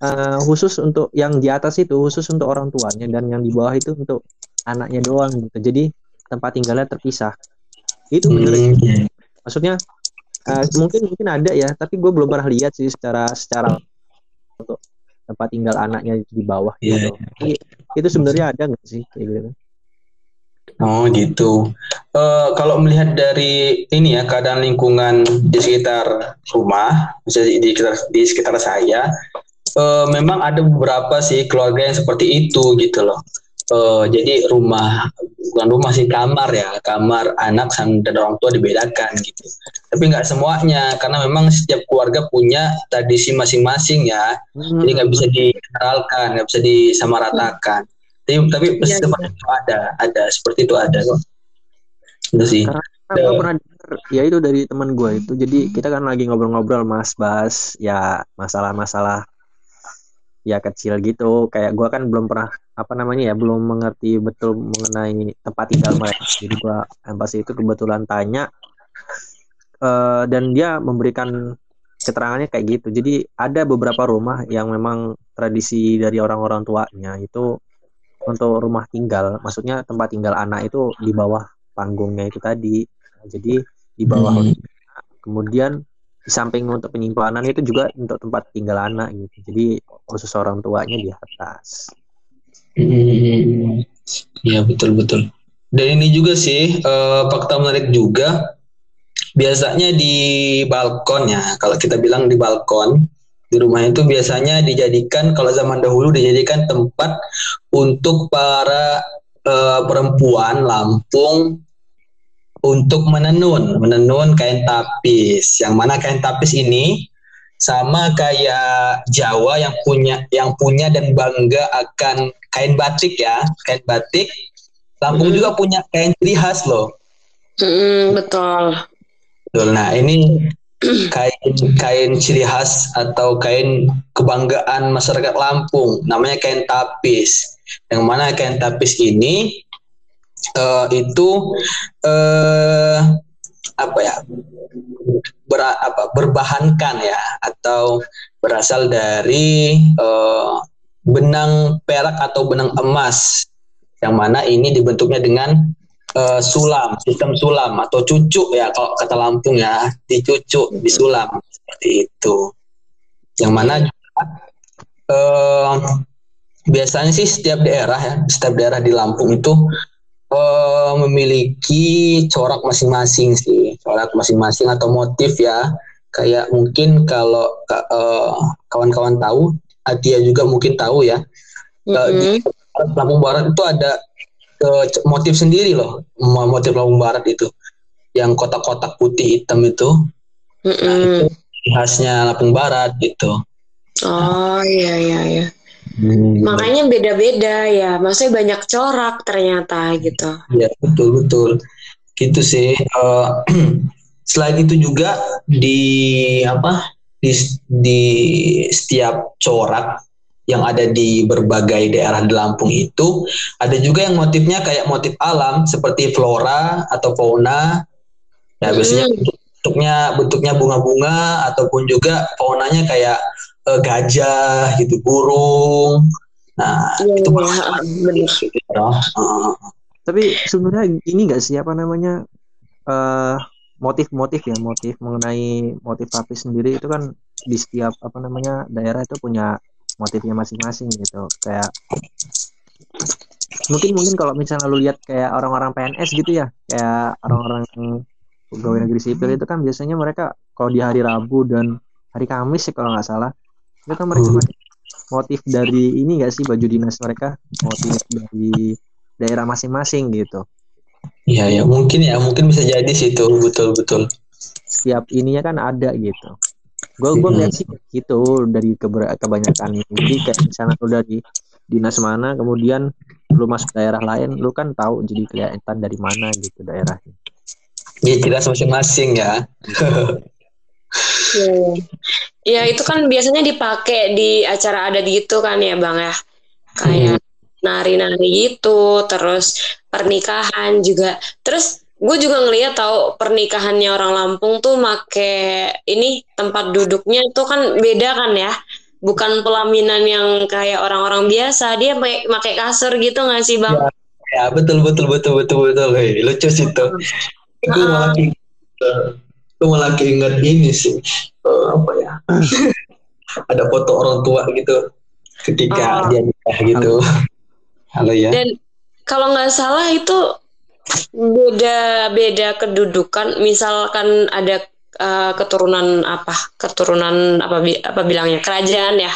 eh, khusus untuk yang di atas itu khusus untuk orang tuanya dan yang di bawah itu untuk anaknya doang gitu jadi tempat tinggalnya terpisah itu bener ya? Hmm. maksudnya eh, mungkin mungkin ada ya tapi gue belum pernah lihat sih secara secara untuk tempat tinggal anaknya di bawah Iya, gitu Tapi itu sebenarnya ada nggak sih kayak gitu Oh gitu. Eh, kalau melihat dari ini ya keadaan lingkungan di sekitar rumah, misalnya di sekitar di sekitar saya, eh, memang ada beberapa sih keluarga yang seperti itu gitu loh. Eh, jadi rumah bukan rumah sih kamar ya, kamar anak sama dan orang tua dibedakan gitu. Tapi nggak semuanya karena memang setiap keluarga punya tradisi masing-masing ya. Hmm. jadi nggak bisa dikenalkan nggak bisa disamaratakan. Tapi tapi Iya, seperti itu ada ada. Seperti itu ada kok. Itu sih. Karena gue pernah ya itu dari teman gue itu. Jadi kita kan lagi ngobrol-ngobrol mas bahas ya masalah-masalah ya kecil gitu. Kayak gue kan belum pernah apa namanya ya belum mengerti betul mengenai tempat tinggal mereka. Jadi gue pas itu kebetulan tanya eh, dan dia memberikan keterangannya kayak gitu. Jadi ada beberapa rumah yang memang tradisi dari orang-orang tuanya itu untuk rumah tinggal, maksudnya tempat tinggal anak itu di bawah panggungnya itu tadi. Jadi di bawah Hmm. kemudian di samping untuk penyimpanan itu juga untuk tempat tinggal anak gitu. Jadi khusus orang tuanya di atas. Hmm, ya betul betul dan ini juga sih eh, fakta menarik juga biasanya di balkon ya kalau kita bilang di balkon di rumah itu biasanya dijadikan kalau zaman dahulu dijadikan tempat untuk para eh, perempuan Lampung untuk menenun menenun kain tapis yang mana kain tapis ini sama kayak Jawa yang punya yang punya dan bangga akan kain batik ya kain batik Lampung Hmm. juga punya kain ciri khas loh Mm, betul. Betul. Nah ini kain kain ciri khas atau kain kebanggaan masyarakat Lampung namanya kain tapis. Yang mana kain tapis ini eh, itu eh, apa ya ber, apa berbahankan ya atau berasal dari eh, benang perak atau benang emas yang mana ini dibentuknya dengan eh, sulam, sistem sulam atau cucuk ya kalau kata Lampung ya, dicucuk, disulam seperti itu. Yang mana eh, biasanya sih setiap daerah ya, setiap daerah di Lampung itu eh, memiliki corak masing-masing sih, corak masing-masing atau motif ya. Kayak mungkin kalau ka- eh, kawan-kawan tahu, Atia juga mungkin tahu ya, Mm-mm. Lampung Barat itu ada ke motif sendiri loh. Motif Lampung Barat itu. Yang kotak-kotak putih hitam itu. Mm-mm. nah, itu khasnya Lampung Barat gitu. Oh iya iya iya Hmm. makanya beda-beda ya maksudnya banyak corak ternyata gitu ya betul betul gitu sih Eh, [CLEARS THROAT] selain itu juga di apa di di setiap corak yang ada di berbagai daerah di Lampung itu ada juga yang motifnya kayak motif alam seperti flora atau fauna ya biasanya Hmm. bentuknya bentuknya bunga-bunga ataupun juga faunanya kayak eh, gajah gitu burung. Nah Iya, itu ah, bener. Oh, eh, Tapi sebenarnya ini nggak sih apa namanya eh motif-motif ya motif mengenai motif lapis sendiri itu kan di setiap apa namanya daerah itu punya motifnya masing-masing gitu. Kayak mungkin mungkin kalau misalnya lu lihat kayak orang-orang PNS gitu ya kayak orang-orang pegawai negeri sipil itu kan biasanya mereka kalau di hari Rabu dan hari Kamis sih kalau nggak salah itu mereka Hmm. motif dari ini nggak sih baju dinas mereka motif dari daerah masing-masing gitu Iya ya mungkin ya mungkin bisa jadi sih itu betul betul. setiap ininya kan ada gitu gue gue Hmm. lihat sih gitu dari keber- kebanyakan jadi kayak misalnya lu dari dinas mana kemudian lu masuk daerah lain lu kan tahu jadi kelihatan dari mana gitu daerahnya Dia jelas masing-masing ya. [LAUGHS] Iya. Ya itu kan biasanya dipakai di acara adat gitu kan ya bang ya. Kayak nari-nari gitu terus pernikahan juga. Terus gue juga ngeliat tahu pernikahannya orang Lampung tuh make ini tempat duduknya tuh kan beda kan ya. Bukan pelaminan yang kayak orang-orang biasa. Dia pakai pakai kasur gitu nggak sih bang? Ya betul betul betul betul betul. Hei, lucu sih itu. Gue malah gue malah keinget ini sih. Eh, apa ya? [LAUGHS] Ada foto orang tua gitu ketika Oh. dia nikah gitu. Halo ya. Dan kalau nggak salah itu beda-beda kedudukan. Misalkan ada eh, keturunan apa? Keturunan apa apa bilangnya? Kerajaan ya.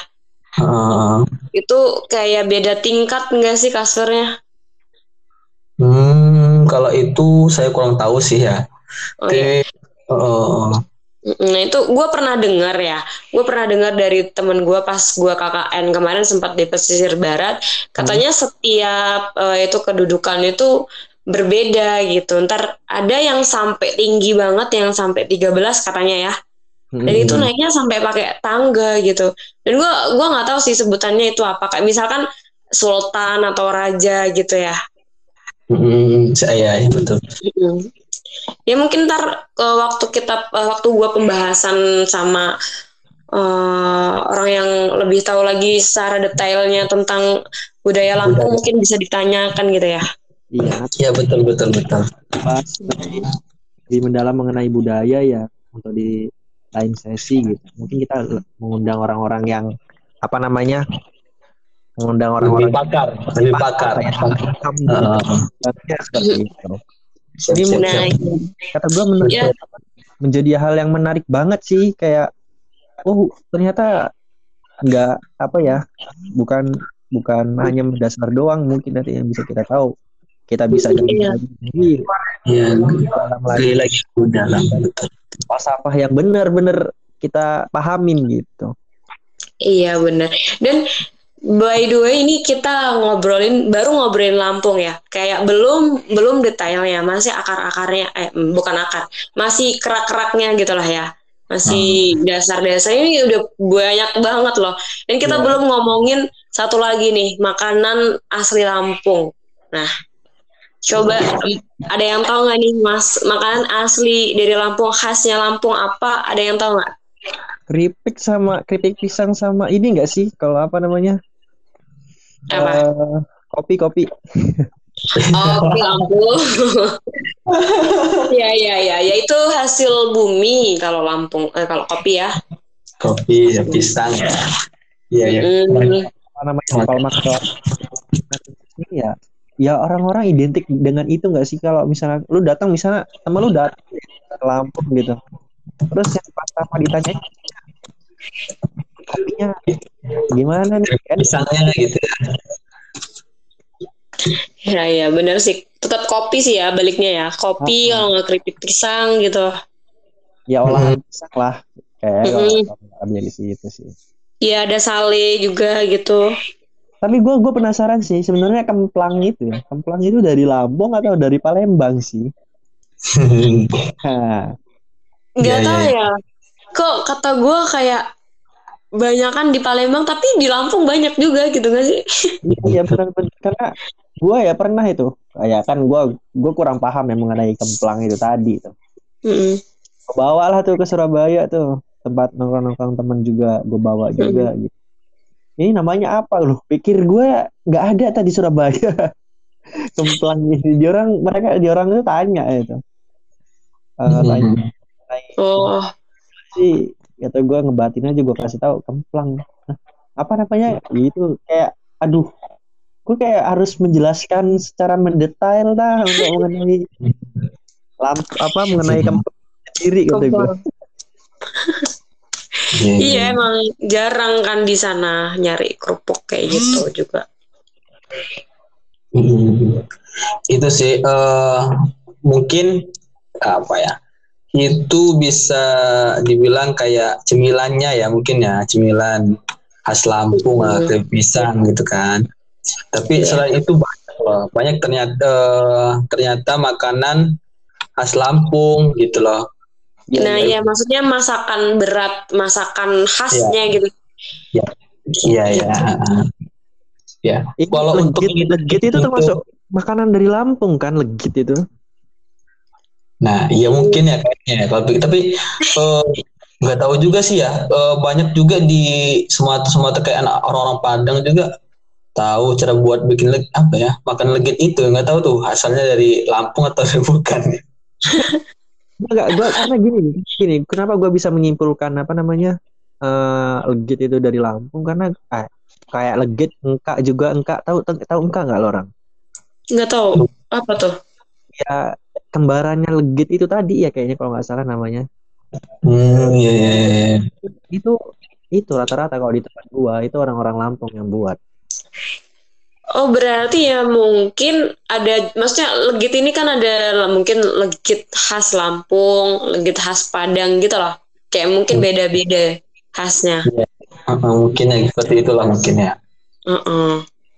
Heeh. Itu kayak beda tingkat nggak sih kasurnya? hmm, kalau itu saya kurang tahu sih ya. Oh, Oke. iya. Heeh. Nah itu gue pernah dengar ya, gue pernah dengar dari temen gue pas gue KKN kemarin sempat di pesisir barat, katanya setiap eh, itu kedudukan itu berbeda gitu. Ntar ada yang sampai tinggi banget, yang sampai 13 katanya ya. Dan itu Hmm. naiknya sampai pakai tangga gitu. Dan gue gua nggak tahu sih sebutannya itu apa. Kayak misalkan sultan atau raja gitu ya. Hmm, saya ya, betul. Ya mungkin ntar eh, waktu kita eh, waktu gua pembahasan sama eh, orang yang lebih tahu lagi secara detailnya tentang budaya Lampung Budaya. mungkin bisa ditanyakan gitu ya. iya Ya betul betul betul. bahas di mendalam mengenai budaya ya untuk di lain sesi gitu mungkin kita mengundang orang-orang yang apa namanya mengundang Lebih orang-orang pakar, lebih pakar. ya, paham di Heeh. budaya seperti itu Siap, Ini siap, siap. kata gue menarik Ya. menjadi hal yang menarik banget sih kayak oh ternyata nggak apa ya bukan bukan hanya dasar doang mungkin nanti yang bisa kita tahu kita bisa Iya. gali lagi Iya, dalam lagi lagi dalam betul. falsafah yang benar-benar kita pahamin gitu Iya benar. Dan by the way ini kita ngobrolin baru ngobrolin Lampung ya. Kayak belum belum detailnya, masih akar-akarnya eh bukan akar, masih kerak-keraknya gitu lah ya. Masih dasar-dasarnya ini udah banyak banget loh. Dan kita Iya. belum ngomongin satu lagi nih, makanan asli Lampung. Nah, coba ada yang tahu nggak nih Mas, makanan asli dari Lampung khasnya Lampung apa? Ada yang tahu nggak? keripik sama keripik pisang sama ini enggak sih kalau apa namanya Apa? Eh, kopi kopi [LAUGHS] Oh, kopi Lampung. [LAUGHS] ya, ya, ya, ya itu hasil bumi kalau Lampung, eh, kalau kopi ya. Kopi, ya, pisang ya. Iya, iya. Hmm, apa namanya ini ya ya orang-orang identik dengan itu enggak sih kalau misalnya lu datang misalnya temen lu datang ke Lampung gitu terus yang pertama ditanya kopinya gimana nih kan Pisangnya gitu. ya. Ya ya bener sih. Tetap kopi sih ya baliknya ya. Kopi Ah. kalau nggak keripik pisang gitu. Ya olahan pisang lah. Kayak Mm-mm. ambil di situ sih. Iya ada sale juga gitu. Tapi gue gue penasaran sih sebenarnya kemplang itu ya. Kemplang itu dari Lampung atau dari Palembang sih? [LAUGHS] Nggak Iya, tahu iya. ya. Kok kata gue kayak banyakan di Palembang tapi di Lampung banyak juga gitu gak sih? iya benar-benar karena gue ya pernah itu kayak kan gue gue kurang paham ya mengenai kemplang itu tadi tuh. Mm-mm. Bawa lah tuh ke Surabaya tuh tempat nongkrong-nongkrong teman juga gue bawa juga gitu. Ini namanya apa loh? Pikir gue nggak ada tadi Surabaya. [LAUGHS] Kemplang ini di orang mereka di orang itu tanya itu. Eh, tanya, tanya Oh, sih kata gue ngebatin aja gue kasih tahu kemplang Nah, apa namanya itu kayak aduh gue kayak harus menjelaskan secara mendetail dah untuk mengenai lamp apa mengenai kemplang sendiri kata gue kemplang. Iya emang jarang kan di sana nyari kerupuk kayak gitu juga. Hmm. Itu sih eh mungkin apa ya? Itu bisa dibilang kayak cemilannya ya mungkin ya cemilan khas Lampung Hmm. atau pisang gitu kan. Tapi Iya. selain itu banyak loh, banyak ternyata eh, ternyata makanan khas Lampung gitu loh. Nah ya maksudnya masakan berat, masakan khasnya gitu. Iya ya. Ya. Ini Kalau untuk legit, legit itu termasuk makanan dari Lampung kan legit itu Nah, iya mungkin ya kayaknya. Tapi tapi eh, nggak tahu juga sih ya. Eh, banyak juga di Sumatera Sumatera kayak anak orang-orang Padang juga tahu cara buat bikin leg, apa ya makan legit itu nggak tahu tuh asalnya dari Lampung atau [LAUGHS] bukan. Enggak, gua karena gini, gini, kenapa gua bisa menyimpulkan apa namanya eh legit itu dari Lampung karena eh, kayak legit engkak juga engkak tahu tahu engkak nggak lo orang? Nggak tahu apa tuh. Ya kembarannya legit itu tadi ya kayaknya kalau nggak salah namanya. Hmm, iya iya. iya. Itu itu rata-rata kalau di tempat gua itu orang-orang Lampung yang buat. Oh berarti ya mungkin ada, maksudnya legit ini kan ada mungkin legit khas Lampung, legit khas Padang gitu loh. Kayak mungkin beda-beda khasnya. Uh, mungkin ya seperti itulah mungkin ya. Heeh.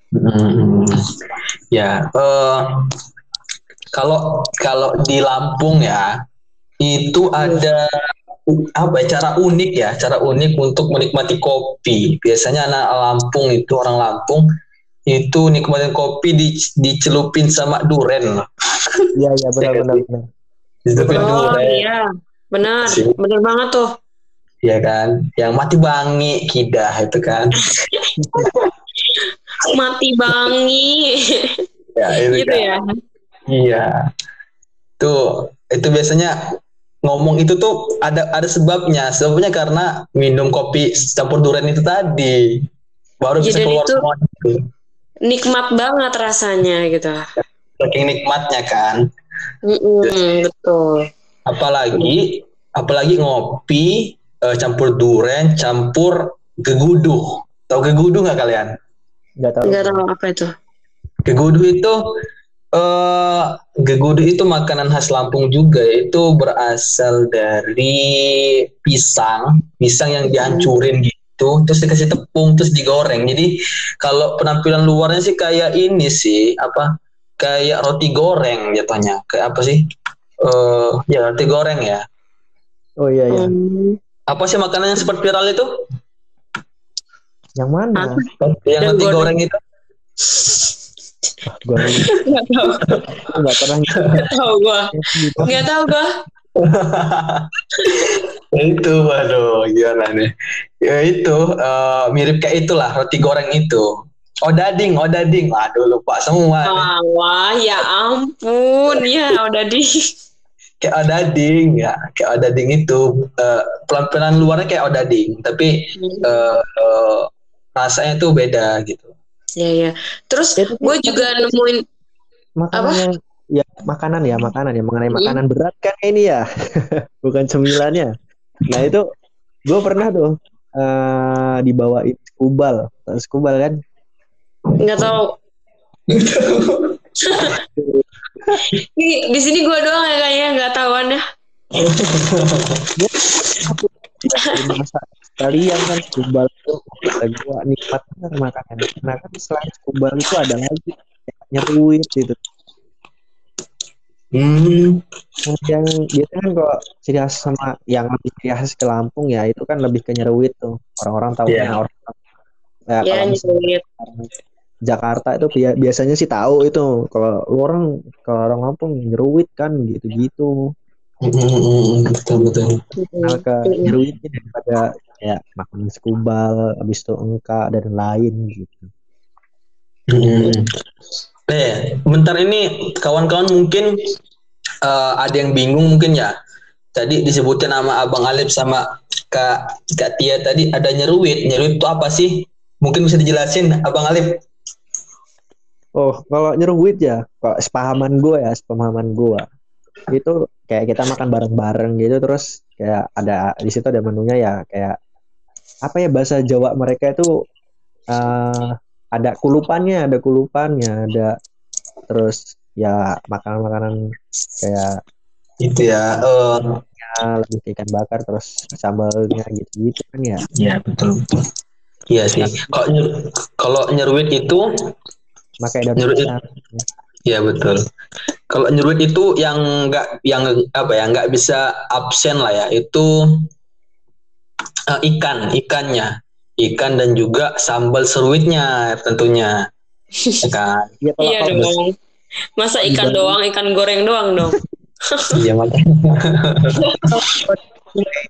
Hmm, ya, eh, kalau kalau di Lampung ya itu ada u- apa ya, cara unik ya, cara unik untuk menikmati kopi. Biasanya anak Lampung itu orang Lampung itu nikmatin kopi di, dicelupin sama duren. Iya iya benar benar benar. Dicelupin Oh duren, iya, benar, benar banget tuh. ya kan? Yang mati bangi kidah itu kan. [LAUGHS] Mati bangi, Ya, itu gitu kan. ya. Iya. Tuh, itu biasanya ngomong itu tuh ada ada sebabnya. Sebabnya karena minum kopi campur durian itu tadi. Baru bisa Jadi keluar itu- semua itu. Nikmat banget rasanya gitu. Saking nikmatnya kan. Mm-mm, betul. Apalagi apalagi ngopi eh, campur durian, campur geguduh. Tahu geguduh nggak kalian? Nggak tahu. Nggak tahu apa itu. Geguduh itu eh geguduh itu makanan khas Lampung juga itu berasal dari pisang, pisang yang dihancurin gitu, terus dikasih tepung, terus digoreng. Jadi kalau penampilan luarnya sih kayak ini sih, apa? Kayak roti goreng jatuhnya. Kayak apa sih? Eh ya roti goreng ya. Oh iya iya. Hmm. Apa sih makanan yang sempat viral itu? Yang mana? Yang roti goreng. goreng itu? Gua [LAUGHS] Nggak tahu. nggak pernah Nggak tahu gua. Nggak tahu gua. [LAUGHS] itu waduh gimana nih ya itu eh, mirip kayak itulah roti goreng itu odading odading waduh lupa semua. Wah, wah, ya ampun, ya udah di. kayak odading ya kayak odading itu eh, pelan-pelan luarnya kayak odading tapi eh, eh, rasanya tuh beda gitu Ya ya. Terus gue juga nemuin makanan Apa? yang ya makanan ya makanan ya mengenai makanan berat kan ini ya [LAUGHS] bukan cemilannya nah itu gue pernah tuh eh dibawain skubal Tahu skubal kan nggak tahu. [LAUGHS] Di, di sini gue doang ya kayaknya nggak tahuan ya. Masa kalian kan skubal itu. Kata gua nikmat banget makanan. Nah kan selain skubal itu ada lagi. Nyeruit gitu. Hmm. yang biasanya kan kalau ciri khas sama yang lebih ciri khas ke Lampung ya itu kan lebih ke nyeruit tuh. Orang-orang tahu Iya. orang ya, Ya, kalau misalnya nyulit. Jakarta itu bia- biasanya sih tahu itu. Kalau orang kalau orang Lampung nyeruit kan gitu-gitu Hmm, betul betul. kenal ke nyeruitnya daripada kayak makan skubal habis itu engka dan lain gitu Hmm. Eh, bentar ini kawan-kawan mungkin eh, ada yang bingung mungkin ya. Tadi disebutin nama Abang Alif sama Kak Kak Tia tadi ada nyeruit. Nyeruit itu apa sih? Mungkin bisa dijelasin Abang Alif. Oh, kalau nyeruit ya, kalau sepahaman gue ya, sepahaman gue itu kayak kita makan bareng-bareng gitu, terus kayak ada di situ ada menunya ya, kayak apa ya bahasa Jawa mereka itu eh ada kulupannya, ada kulupannya, ada terus ya makanan-makanan kayak Itu ya. eh, ya, lebih ikan bakar, terus sambalnya gitu-gitu kan ya. ya betul betul. Iya sih. Kalau nyer- kalau nyeruit itu Pakai daun pisang. Iya betul. Kalau nyeruit itu yang nggak yang apa ya nggak bisa absen lah ya itu eh, ikan ikannya ikan dan juga sambal seruitnya tentunya [LAUGHS] ya kan Iya, kalau Iya dong. Masa ikan Di- doang, ikan goreng doang dong. [LAUGHS] iya makanya [LAUGHS]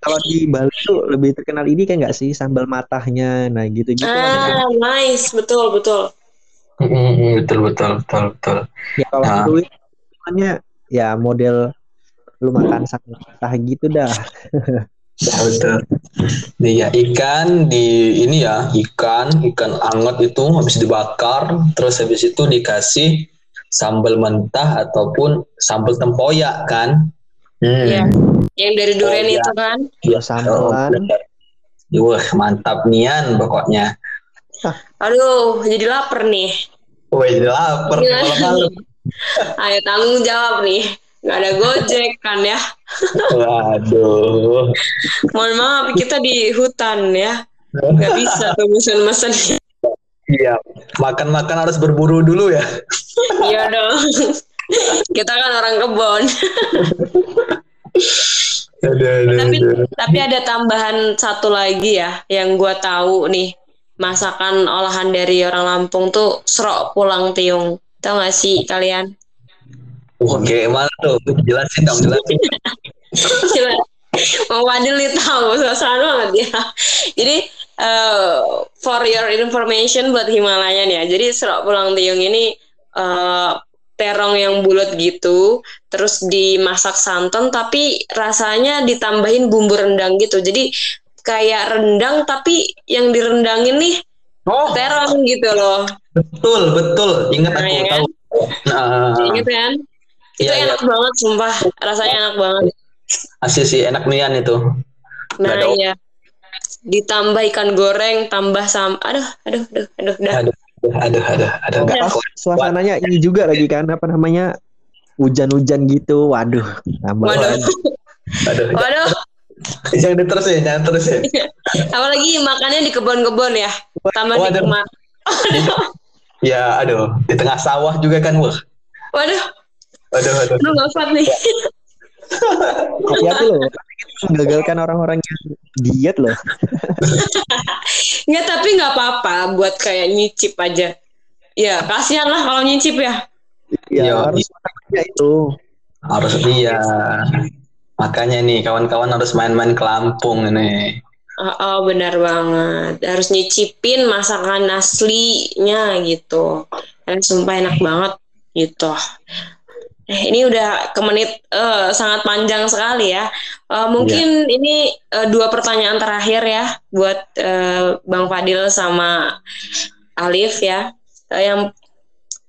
kalau di Bali tuh lebih terkenal ini kan nggak sih sambal matahnya, nah gitu-gitu. kan. Ah, nice, betul betul. Mm, betul betul betul betul Ya kalau Nah. dulu namanya ya model lu makan matah gitu dah. betul iya ikan di ini ya ikan ikan anget itu habis dibakar terus habis itu dikasih sambal mentah ataupun sambal tempoyak kan hmm. Iya. Yang dari durian Oh, iya. itu kan. Terus Oh, sambalan. Wah, mantap nian pokoknya. [LAUGHS] Aduh, jadi lapar nih. Wah, jadi lapar. [LAUGHS] Ayo tanggung jawab nih. Gak ada gojek kan ya. [LAUGHS] Waduh. Mohon maaf, kita di hutan ya. Gak bisa tuh mesen-mesen. Iya, makan-makan harus berburu dulu ya. Iya dong. Kita kan orang kebon. Aduh, aduh, tapi aduh. tapi ada tambahan satu lagi ya yang gua tahu nih masakan olahan dari orang Lampung tuh serok pulang tiung tau gak sih kalian Oke, mana tuh? Jelasin dong, jelasin. Coba Mau Wadil nih tahu suasana banget ya. Jadi eh, for your information buat Himalayan ya. Jadi serok pulang tiung ini eh, terong yang bulat gitu, terus dimasak santan tapi rasanya ditambahin bumbu rendang gitu. Jadi kayak rendang tapi yang direndangin nih Oh, terong gitu loh. betul, betul. Ingat Nah, aku ya kan? tahu. Nah, Ingat kan? Itu iya, iya. enak banget sumpah. Rasanya enak banget. Asli sih enak nian itu. Nah Nggak ada- iya. Ditambah ikan goreng, tambah sam. Aduh, aduh, aduh, aduh, dah. Aduh, aduh, aduh, aduh, nggak Iya. kuat. Suasananya ini juga lagi kan apa namanya hujan-hujan gitu. Waduh, tambah Waduh, lagi. Aduh, waduh. [LAUGHS] jangan diterusin, jangan terusin. Apalagi makannya di kebun-kebun ya. Tambah Waduh. nikmat. Ya, aduh, di tengah sawah juga kan, wah. Waduh, Aduh, aduh. lu ngafat nih. Hati-hati loh. Menggagalkan orang-orang yang diet loh. [LAUGHS] Nggak, tapi nggak apa-apa buat kayak nyicip aja. Ya, kasihan lah kalau nyicip ya. Ya Iya. harus itu. Harus iya. Makanya nih kawan-kawan harus main-main ke Lampung ini. Oh, oh, benar banget. Harus nyicipin masakan aslinya gitu. Dan sumpah enak banget gitu. Eh, ini udah ke menit eh, sangat panjang sekali ya. Eh, mungkin ini eh, dua pertanyaan terakhir ya buat eh, Bang Fadil sama Alif ya. Eh, yang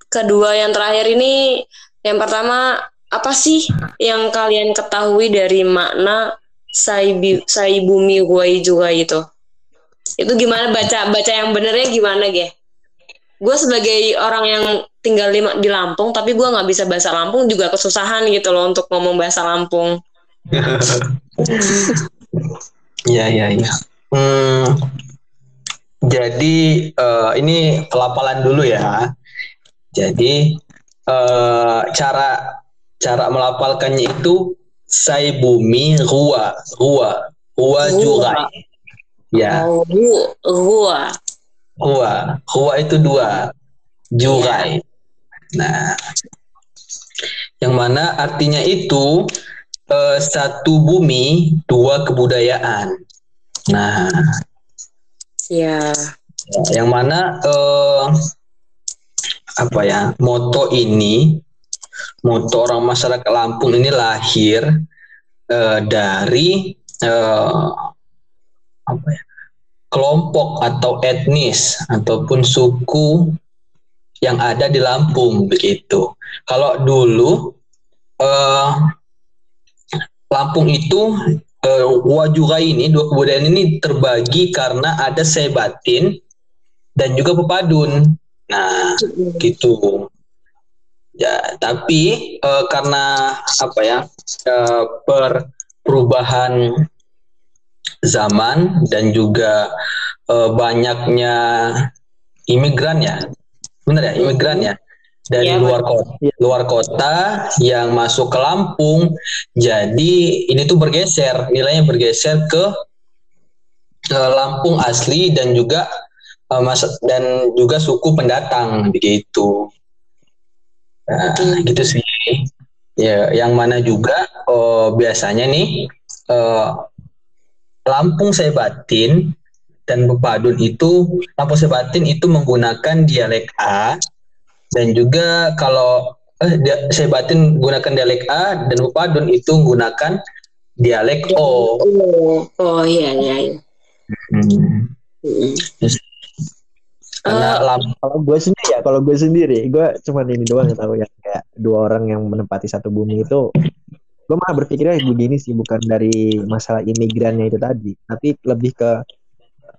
kedua yang terakhir ini yang pertama apa sih yang kalian ketahui dari makna Saibi, Saibumi Guai juga itu. Itu gimana baca baca yang benernya gimana, Ge? gue sebagai orang yang tinggal di, di Lampung tapi gue nggak bisa bahasa Lampung juga kesusahan gitu loh untuk ngomong bahasa Lampung [LAUGHS] Iya iya iya. Hmm, jadi uh, ini pelapalan dulu ya. Jadi uh, cara cara melafalkannya itu sai bumi rua rua rua jurai. Ya. oh, ru- rua Rua. Rua itu dua. Jurai. Nah, yang mana artinya itu eh, satu bumi, dua kebudayaan. Nah, ya yang mana eh, apa ya moto ini, moto orang masyarakat Lampung ini lahir eh, dari eh, apa ya kelompok atau etnis ataupun suku yang ada di Lampung begitu. Kalau dulu eh, Lampung itu eh, Wajura ini dua kebudayaan ini terbagi karena ada Sebatin dan juga Pepadun. Nah, gitu. Ya, tapi eh, karena apa ya eh, per perubahan zaman dan juga eh, banyaknya imigran ya, benar ya imigran ya dari Iya, luar kota, luar kota yang masuk ke Lampung. Jadi ini tuh bergeser, nilainya bergeser ke Lampung asli dan juga eh, mas dan juga suku pendatang begitu. Nah, gitu sih. Ya, yang mana juga oh, biasanya nih eh, Lampung Sebatin dan Pepadun itu Lampung Sebatin itu menggunakan dialek A dan juga kalau eh, Sebatin menggunakan dialek A dan Pepadun itu menggunakan dialek O. oh oh iya iya, iya. Hmm. Mm. Karena Eh, Lampung Kalau gue sendiri ya, kalau gue sendiri, gue cuman ini doang tahu ya kayak dua orang yang menempati satu bumi itu. Gue malah berpikirnya begini sih, bukan dari masalah imigrannya itu tadi, tapi lebih ke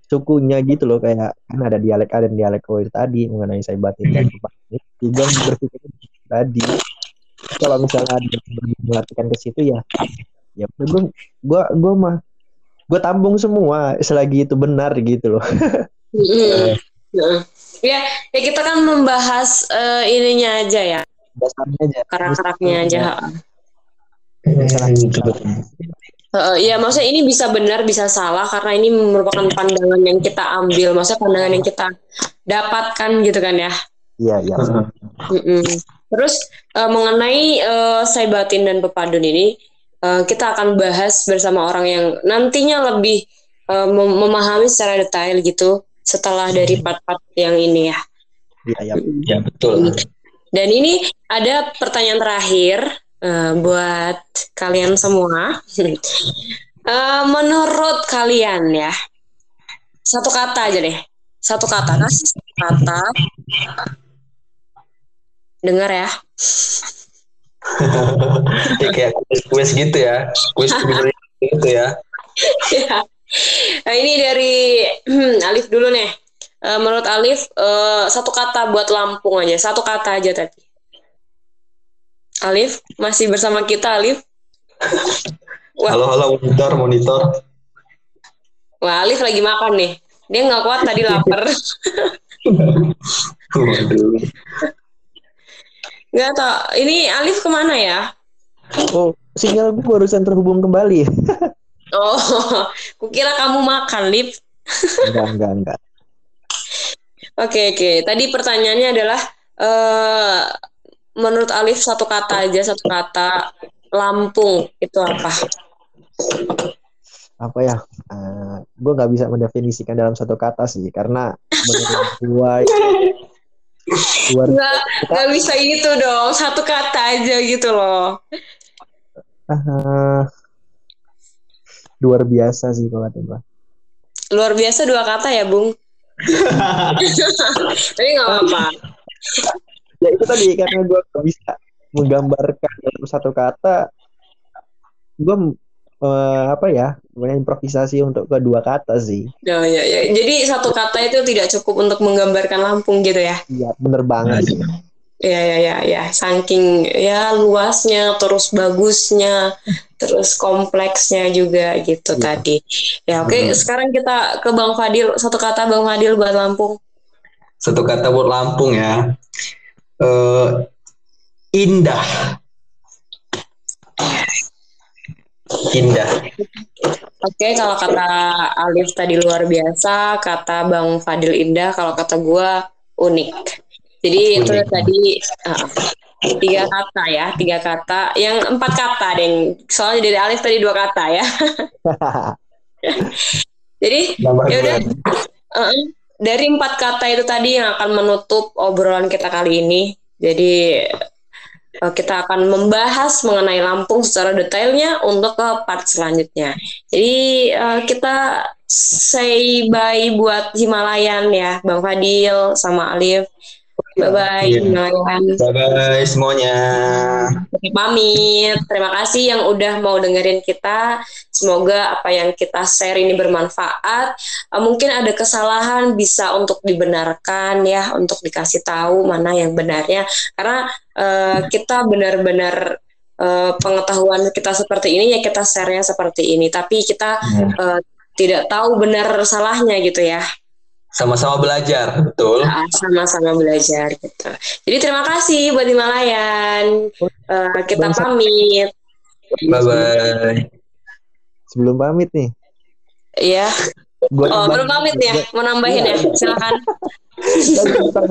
sukunya gitu loh kayak kan ada dialek A dan dialek O itu tadi mengenai saya batin dan Pepadun. Jadi gue berpikir tadi kalau misalnya ada melatihkan ke situ ya ya gue gue gue mah gue tampung semua selagi itu benar gitu loh mm-mm. Nah, [LAUGHS] ya, ya kita kan membahas eh, ininya aja ya, dasarnya aja. Karakternya aja. Heeh, ya maksudnya ini bisa benar bisa salah karena ini merupakan pandangan yang kita ambil, maksudnya pandangan yang kita dapatkan gitu kan ya. iya iya. Mm-mm. Terus eh, mengenai eh, Saibatin dan Pepadun ini eh, kita akan bahas bersama orang yang nantinya lebih mem- memahami secara detail gitu setelah dari part-part yang ini ya. iya iya Ya betul. Dan ini ada pertanyaan terakhir eh, buat kalian semua. [LAUGHS] Eh, menurut kalian ya, satu kata aja deh, satu kata, kasih satu kata. Dengar ya. [LAUGHS] ya kayak kuis, kuis gitu ya. Kuis [LAUGHS] gitu ya. Nah, ini dari hmm, Alif dulu nih. Eh, menurut Alif eh, satu kata buat Lampung aja, satu kata aja tadi. Alif masih bersama kita Alif. Wah. Halo halo monitor monitor. Wah, Alif lagi makan nih. Dia nggak kuat tadi lapar. [LAUGHS] Nggak tau. Ini Alif ke mana ya? oh sinyal gue barusan terhubung kembali [LAUGHS] Oh, [LAUGHS] kukira kamu makan, Lip. enggak enggak enggak Oke, oke. Tadi pertanyaannya adalah eh menurut Alif satu kata aja, satu kata Lampung itu apa? apa ya gue nggak bisa mendefinisikan dalam satu kata sih karena menurut gue [LAUGHS] luar Nggak, nggak bisa gitu dong. Satu kata aja gitu loh. ah, luar biasa sih kalau kata gue Luar biasa dua kata ya, Bung. [LAUGHS] Tapi nggak apa-apa. ya itu tadi karena gue nggak bisa menggambarkan dalam satu kata gue eh, apa ya improvisasi untuk kedua kata sih. Oh, ya, ya. Jadi satu kata itu tidak cukup untuk menggambarkan Lampung gitu ya? Iya, bener banget. Ya, ya, ya, ya. Saking ya luasnya, terus bagusnya, terus kompleksnya juga gitu Iya. tadi. Ya, oke. Hmm. Sekarang kita ke Bang Fadil. Satu kata Bang Fadil buat Lampung. Satu kata buat Lampung ya. Eh, indah. Indah. Oke, kalau kata Alif tadi luar biasa, kata Bang Fadil indah, kalau kata gua unik. Jadi itu tadi ah, tiga kata ya, tiga kata. Yang empat kata, deng. Soalnya dari Alif tadi dua kata ya. [LAUGHS] Jadi ya udah. dari empat kata itu tadi yang akan menutup obrolan kita kali ini. Jadi eh, kita akan membahas mengenai Lampung secara detailnya untuk ke part selanjutnya. Jadi eh, kita say bye buat Himalayan ya, Bang Fadil sama Alif. Bye bye Iya. Himalayan. Bye bye semuanya. Oke, pamit. Terima kasih yang udah mau dengerin kita. Semoga apa yang kita share ini bermanfaat. Eh, Mungkin ada kesalahan bisa untuk dibenarkan ya, untuk dikasih tahu mana yang benarnya. Karena eh, kita benar-benar eh, pengetahuan kita seperti ini ya kita share-nya seperti ini. Tapi kita eh, tidak tahu benar salahnya gitu ya. Sama-sama belajar, betul. Nah, sama-sama belajar gitu. Jadi terima kasih buat Himalayan. Eh, kita pamit. Bye bye. Sebelum pamit nih, Ya. gua Oh, belum pamit ya? Mau nambahin ya? Silakan. Lagi untuk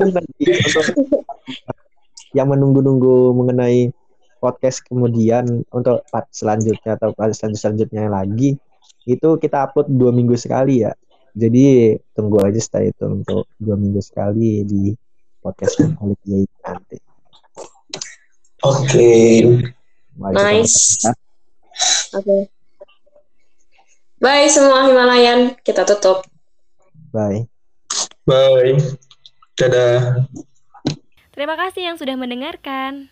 yang menunggu-nunggu mengenai podcast kemudian untuk part selanjutnya atau part selanjut- selanjutnya lagi itu kita upload dua minggu sekali ya. Jadi tunggu aja stay itu untuk dua minggu sekali di podcast Alif Yai nanti. Oke. Mari kita Nice. Oke. Bye semua Himalayan. Kita tutup. Bye. Bye. Dadah. Terima kasih yang sudah mendengarkan.